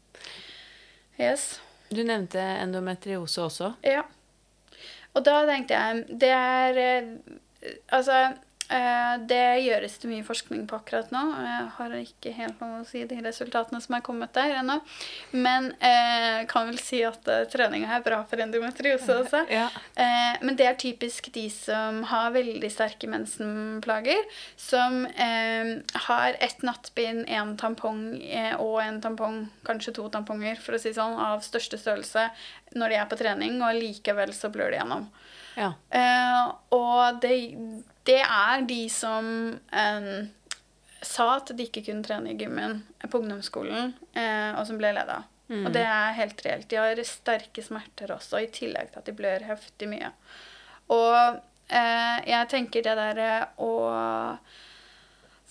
Yes. Du nevnte endometriose også. Ja. Og da tenkte jeg Det er eh, Altså det gjøres det mye forskning på akkurat nå. Jeg har ikke helt noe å si de resultatene som er kommet der ennå. Men jeg kan vel si at uh, treninga er bra for endometriose også. Ja. Eh, men det er typisk de som har veldig sterke mensenplager, som eh, har ett nattbind, én tampong eh, og en tampong, kanskje to tamponger, for å si sånn, av største størrelse når de er på trening, og likevel så blør de gjennom. Ja. Eh, og det, det er de som eh, sa at de ikke kunne trene i gymmen på ungdomsskolen, eh, og som ble leda. Og det er helt reelt. De har sterke smerter også, i tillegg til at de blør heftig mye. Og eh, jeg tenker det derre å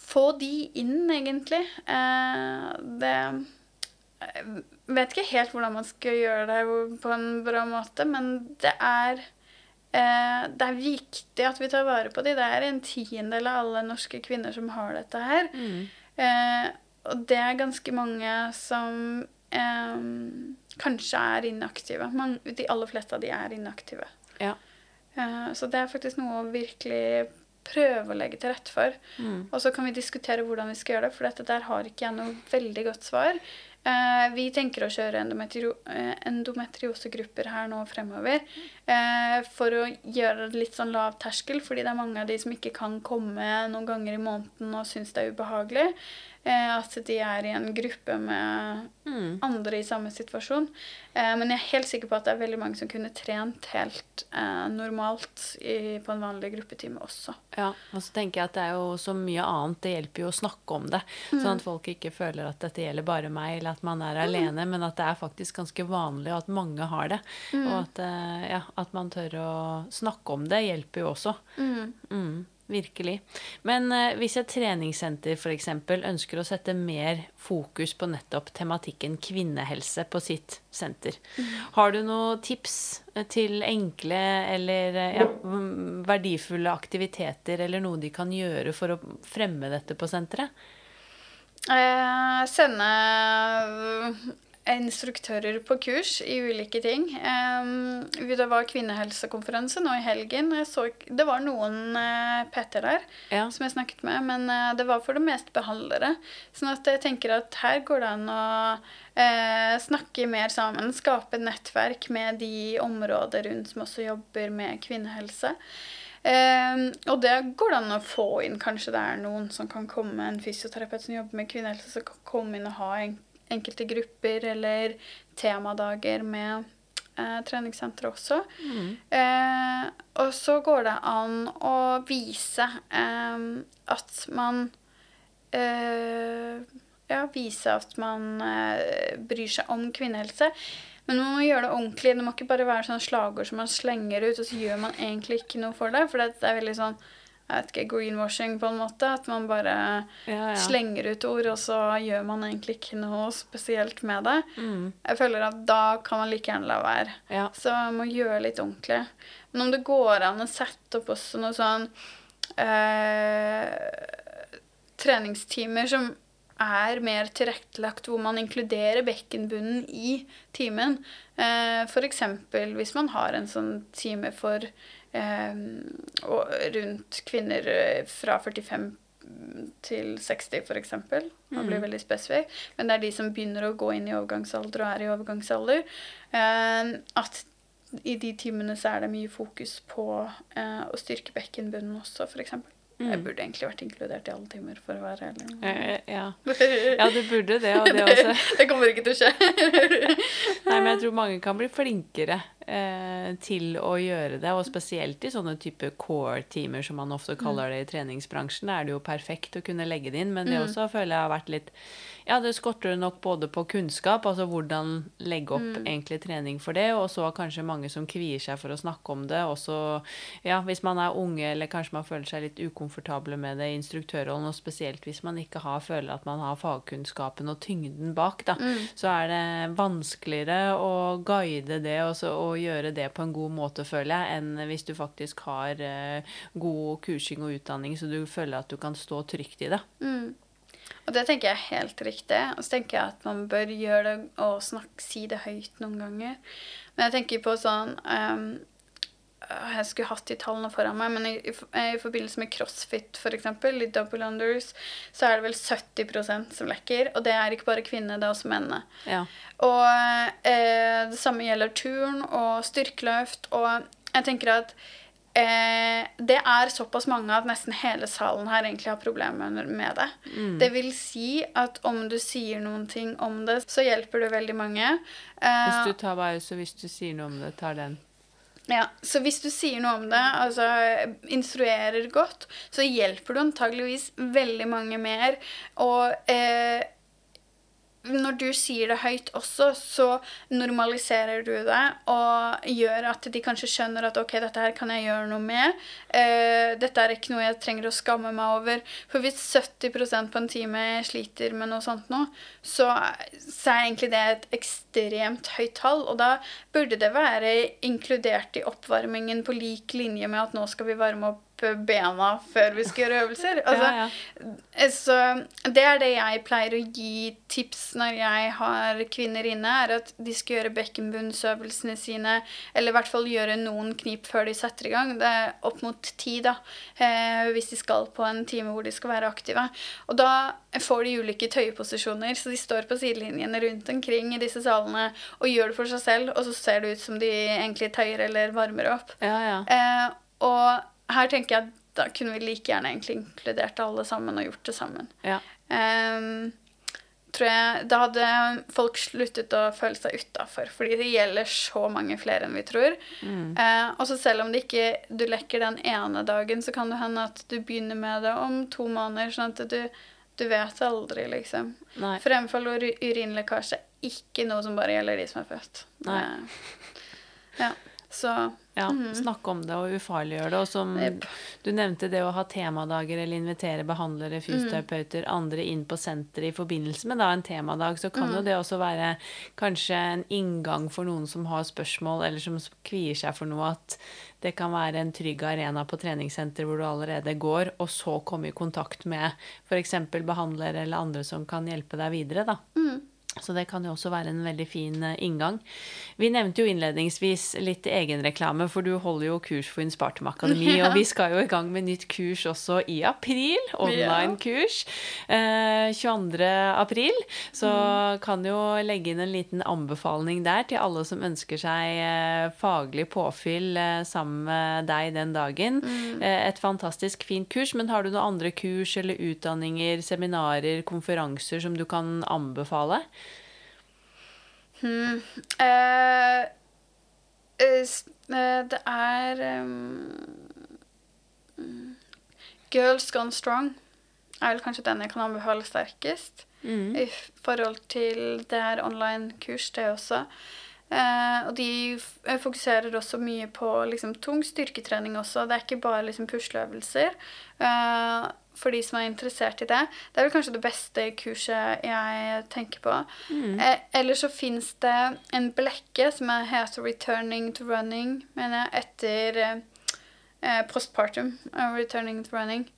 få de inn, egentlig eh, Det jeg vet ikke helt hvordan man skal gjøre det på en bra måte, men det er eh, Det er viktig at vi tar vare på de. Det er en tiendedel av alle norske kvinner som har dette her. Eh, og det er ganske mange som eh, kanskje er inaktive. Man, de aller fleste av de er inaktive. Ja. Eh, så det er faktisk noe å virkelig prøve å legge til rette for. Og så kan vi diskutere hvordan vi skal gjøre det, for dette der har ikke jeg noe veldig godt svar. Eh, vi tenker å kjøre endometrio eh, endometriosegrupper her nå fremover eh, for å gjøre det litt sånn lav terskel, fordi det er mange av de som ikke kan komme noen ganger i måneden og syns det er ubehagelig. Eh, at de er i en gruppe med andre i samme situasjon. Eh, men jeg er helt sikker på at det er veldig mange som kunne trent helt eh, normalt i, på en vanlig gruppetime også. Ja, og så tenker jeg at det er jo så mye annet. Det hjelper jo å snakke om det. Sånn at folk ikke føler at dette gjelder bare meg, eller at man er alene, men at det er faktisk ganske vanlig, og at mange har det. Og at, ja, at man tør å snakke om det, hjelper jo også. Mm, virkelig. Men eh, hvis et treningssenter f.eks. ønsker å sette mer fokus på nettopp tematikken kvinnehelse på sitt senter, har du noen tips eh, til enkle eller eh, ja, mm, verdifulle aktiviteter eller noe de kan gjøre for å fremme dette på senteret? Eh, sende instruktører på kurs i ulike ting. Det var kvinnehelsekonferanse nå i helgen. Så, det var noen eh, PT-er der Ja. som jeg snakket med, men eh, det var for det meste behandlere. Sånn at jeg tenker at her går det an å eh, snakke mer sammen, skape nettverk med de områder rundt som også jobber med kvinnehelse. Um, og det går det an å få inn. Kanskje det er noen som kan komme, en fysioterapeut som jobber med kvinnehelse, som kan komme inn og ha en, enkelte grupper eller temadager med eh, treningssentre også. Eh, og så går det an å vise eh, at man eh, Ja, vise at man eh, bryr seg om kvinnehelse. Men man må gjøre det ordentlig. Det må ikke bare være sånne slagord som man slenger ut, og så gjør man egentlig ikke noe for det. For det er veldig sånn jeg vet ikke, greenwashing på en måte. At man bare Ja, ja. slenger ut ord, og så gjør man egentlig ikke noe spesielt med det. Mm. Jeg føler at da kan man like gjerne la være. Ja. Så man må gjøre litt ordentlig. Men om det går an å sette opp også noe sånn eh, treningstimer som er mer tilrettelagt, hvor man inkluderer bekkenbunnen i timen. Eh, F.eks. hvis man har en sånn time for og rundt kvinner eh, fra 45 til 60 f.eks. Man blir Mm. veldig spesifikk. Men det er de som begynner å gå inn i overgangsalder og er i overgangsalder. Eh, at i de timene så er det mye fokus på eh, å styrke bekkenbunnen også, f.eks. Jeg Mm. burde egentlig vært inkludert i alle timer, for å være ærlig. Eh, Ja. ja, du burde det, og det også. det kommer ikke til å skje. Nei, men jeg tror mange kan bli flinkere til å gjøre det, og spesielt i sånne type core-timer som man ofte kaller det i treningsbransjen. Da er det jo perfekt å kunne legge det inn, men det Mm. også føler jeg har vært litt Ja, det skorter nok både på kunnskap, altså hvordan legge opp Mm. egentlig trening for det, og så kanskje mange som kvier seg for å snakke om det. Også, ja, hvis man er unge, eller kanskje man føler seg litt ukomfortable med det i instruktørrollen, og spesielt hvis man ikke har, føler at man har fagkunnskapen og tyngden bak, da, Mm. så er det vanskeligere å guide det og, så, og gjøre det på en god måte, føler jeg, enn hvis du faktisk har eh, god kursing og utdanning, så du føler at du kan stå trygt i det. Mm. Og det tenker jeg er helt riktig. Og så tenker jeg at man bør gjøre det og snakke, si det høyt noen ganger. Men jeg tenker på sånn øh, Jeg skulle hatt de tallene foran meg, men i, i, i forbindelse med crossfit f.eks., i double unders, så er det vel 70% som lekker. Og det er ikke bare kvinnene, det er også mennene. Ja. Og eh, det samme gjelder turn og styrkeløft. Og jeg tenker at eh, det er såpass mange at nesten hele salen her egentlig har problemer med det. Mm. Det vil si at om du sier noen ting om det, så hjelper det veldig mange. Eh, Hvis du tar bare, så hvis du sier noe om det, tar den. Ja, så hvis du sier noe om det, altså instruerer godt, så hjelper du antageligvis veldig mange mer. Og eh, når du sier det høyt også, så normaliserer du det og gjør at de kanskje skjønner at ok, dette her kan jeg gjøre noe med. Uh, dette er ikke noe jeg trenger å skamme meg over. For hvis 70% på en time sliter med noe sånt nå, så, så er egentlig det et ekstremt høyt tall. Og da burde det være inkludert i oppvarmingen på lik linje med at nå skal vi varme opp bena før vi skal gjøre øvelser. Altså, ja, ja. så det er det jeg pleier å gi tips når jeg har kvinner inne, er at de skal gjøre bekkenbunnsøvelsene sine, eller i hvert fall gjøre noen knip før de setter i gang. Det er opp mot ti, da, eh, hvis de skal på en time hvor de skal være aktive. Og da får de ulike tøyeposisjoner, så de står på sidelinjene rundt omkring i disse salene og gjør det for seg selv, og så ser det ut som de egentlig tøyer eller varmer opp. ja, ja. Eh, og her tenker jeg at da kunne vi like gjerne egentlig inkludert alle sammen og gjort det sammen. ja. Um, tror jeg, Da hadde folk sluttet å føle seg utafor, fordi det gjelder så mange flere enn vi tror. Mm. Eh, og så selv om det ikke du lekker den ene dagen, så kan det hende at du begynner med det om to måneder. sånn at du, du vet aldri, liksom. Nei. Fremfall og urinlekkasje ikke noe som bare gjelder de som er født. Nei. Eh, ja, så Ja, snakke om det og ufarliggjøre det. Og som yep. du nevnte, det å ha temadager eller invitere behandlere, fysioterapeuter, andre inn på senteret i forbindelse med da en temadag, så kan jo det også være kanskje en inngang for noen som har spørsmål, eller som kvier seg for noe, at det kan være en trygg arena på treningssenter hvor du allerede går, og så komme i kontakt med f.eks. behandlere eller andre som kan hjelpe deg videre, da. Så det kan jo også være en veldig fin eh, inngang. Vi nevnte jo innledningsvis litt egenreklame, for du holder jo kurs for Inspartum Akademi, Ja. og vi skal jo i gang med nytt kurs også i april. Online-kurs. Eh, 22. april. Så kan jo legge inn en liten anbefaling der til alle som ønsker seg eh, faglig påfyll eh, sammen med deg den dagen. Eh, et fantastisk fint kurs, men har du noen andre kurs eller utdanninger, seminarer, konferanser som du kan anbefale? Hmm. Uh, uh, det er um, Girls Gone Strong er vel kanskje den jeg kan anbefale sterkest. Mm. I forhold til det her online-kurs, det også. Uh, og de fokuserer også mye på liksom, tung styrketrening også. Det er ikke bare liksom, pusleøvelser. Eh, for de som er interessert i det. Det er vel kanskje det beste kurset jeg tenker på. Eh, eller så fins det en blekke som er- heter 'Returning to Running', mener jeg, etter eh, eh, postpartum uh, returning to running.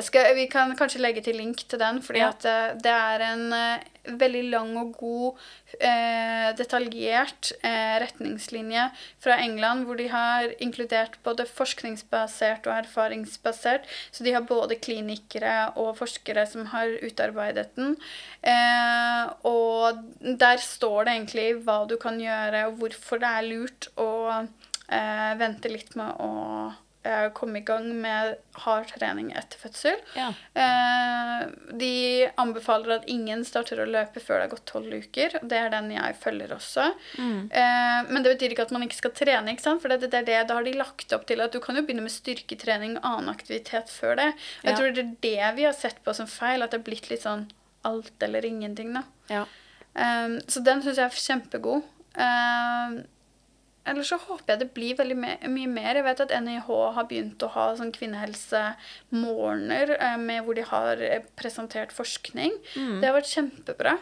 Skal, vi kan kanskje legge til link til den, fordi Ja. at eh, det er en eh, veldig lang og god, eh, detaljert eh, retningslinje fra England, hvor de har inkludert både forskningsbasert og erfaringsbasert. Så de har både klinikere og forskere som har utarbeidet den. Eh, og der står det egentlig hva du kan gjøre, og hvorfor det er lurt å eh, vente litt med å komme i gang med hard trening etter fødsel. Ja. Eh, de anbefaler at ingen starter å løpe før det har gått tolv uker. og Det er den jeg følger også. Mm. Eh, men det betyr ikke at man ikke skal trene. ikke sant? For det, det det, Da har de lagt opp til at du kan jo begynne med styrketrening og annen aktivitet før det. Jeg Ja. tror det er det vi har sett på som feil, at det er blitt litt sånn alt eller ingenting. da. Ja. Så den syns jeg er kjempegod. Ellers så håper jeg det blir veldig me mye mer. Jeg vet at NIH har begynt å ha sånn kvinnehelsemorgener eh, hvor de har eh, presentert forskning. Mm. Det har vært kjempebra.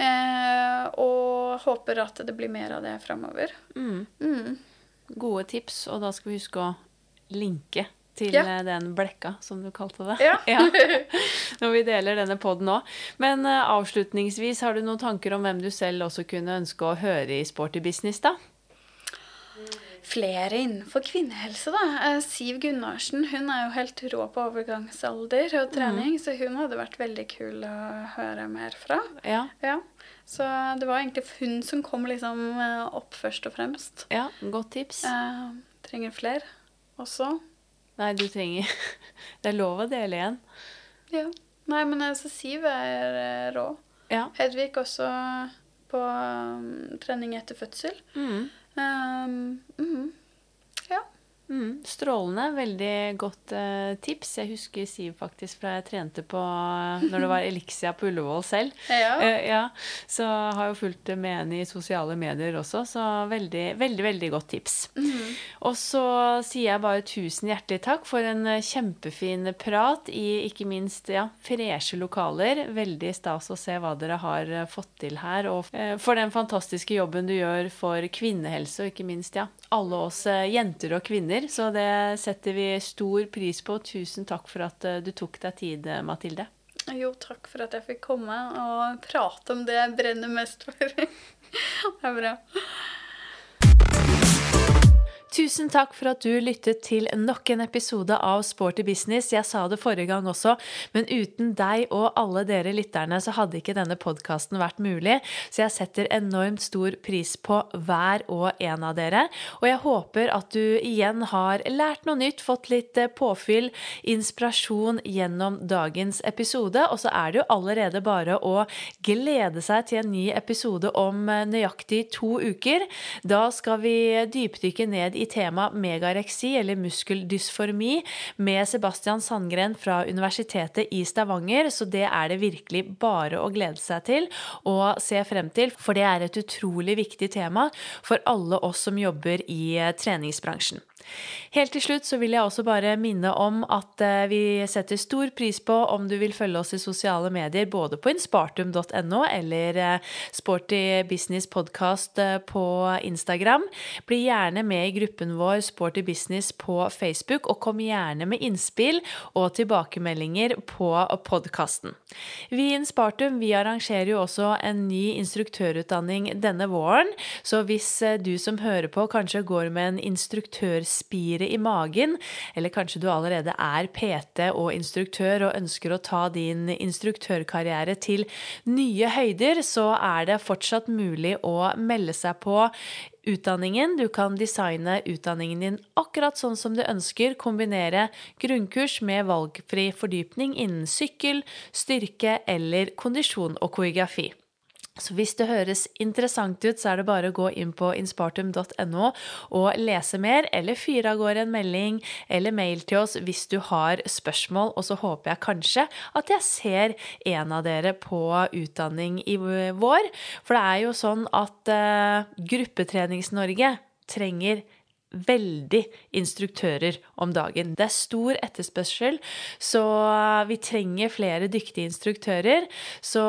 Eh, og håper at det blir mer av det framover. Mm. Mm. Gode tips, og da skal vi huske å linke til Ja. eh, den blekka, som du kalte det. Ja. Når vi deler denne poden nå. Men uh, avslutningsvis, har du noen tanker om hvem du selv også kunne ønske å høre i Sporty business, da? Flere innenfor kvinnehelse, da. Eh, Siv Gunnarsen hun er jo helt rå på overgangsalder og trening, så hun hadde vært veldig kul å høre mer fra. Ja. Ja, Så det var egentlig hun som kom liksom eh, opp først og fremst. ja godt tips. Eh, trenger flere også. Nei, du trenger Det er lov å dele igjen. Ja. Nei, men altså, Siv er eh, rå. Ja. Hedvig også på um, trening etter fødsel. Mm. Um, mhm. Mm, strålende. Veldig godt eh, tips. Jeg husker Siv faktisk fra jeg trente på når det var Elixia på Ullevål selv. Ja. Eh, ja, Så har jo fulgt med henne i sosiale medier også, så veldig, veldig, veldig godt tips. Mm. Og så sier jeg bare tusen hjertelig takk for en eh, kjempefin prat i ikke minst ja, freshe lokaler. Veldig stas å se hva dere har eh, fått til her, og eh, for den fantastiske jobben du gjør for kvinnehelse, og ikke minst ja, alle oss eh, jenter og kvinner. Så det setter vi stor pris på. Tusen takk for at eh, du tok deg tid, eh, Mathilde. Jo, takk for at jeg fikk komme og prate om det jeg brenner mest for. det er bra. Tusen takk for at du lyttet til nok en episode av Sporty business. Jeg sa det forrige gang også, men uten deg og alle dere lytterne så hadde ikke denne podkasten vært mulig. Så jeg setter enormt stor pris på hver og en av dere. Og jeg håper at du igjen har lært noe nytt, fått litt eh, påfyll, inspirasjon gjennom dagens episode. Og så er det jo allerede bare å glede seg til en ny episode om eh, nøyaktig to uker. Da skal vi dypdykke ned i temaet megareksi, eller muskeldysformi, med Sebastian Sandgren fra Universitetet i Stavanger. Så det er det virkelig bare å glede seg til og se frem til, for det er et utrolig viktig tema for alle oss som jobber i eh, treningsbransjen. Helt til slutt så vil jeg også bare minne om at eh, vi setter stor pris på om du vil følge oss i sosiale medier, både på inspartum.no eller eh, Sporty Business Podcast eh, på Instagram. Bli gjerne med i gruppen vår Sporty Business på Facebook, og kom gjerne med innspill og tilbakemeldinger på podkasten. Vi i Inspartum vi arrangerer jo også en ny instruktørutdanning denne våren, så hvis du som hører på kanskje går med en instruktørspire i magen, eller kanskje du allerede er PT og instruktør og ønsker å ta din instruktørkarriere til nye høyder, så er det fortsatt mulig å melde seg på utdanningen. Du kan designe utdanningen din akkurat sånn som du ønsker. Kombinere grunnkurs med valgfri fordypning innen sykkel, styrke eller kondisjon og koreografi. Så hvis det høres interessant ut, så er det bare å gå inn på inspartum.no og lese mer, eller fyre av gårde en melding eller mail til oss hvis du har spørsmål. Og så håper jeg kanskje at jeg ser en av dere på utdanning i vår. For det er jo sånn at uh, Gruppetrenings-Norge trenger veldig instruktører om dagen. Det er stor etterspørsel, så vi trenger flere dyktige instruktører. Så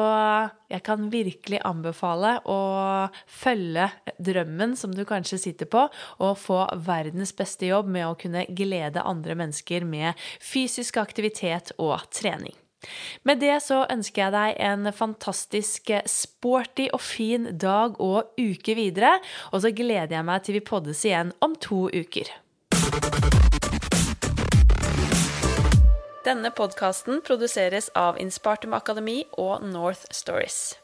jeg kan virkelig anbefale å følge drømmen som du kanskje sitter på, og få verdens beste jobb med å kunne glede andre mennesker med fysisk aktivitet og trening. Med det så ønsker jeg deg en fantastisk sporty og fin dag og uke videre. Og så gleder jeg meg til vi poddes igjen om to uker. Denne podkasten produseres av Innspartum Akademi og North Stories.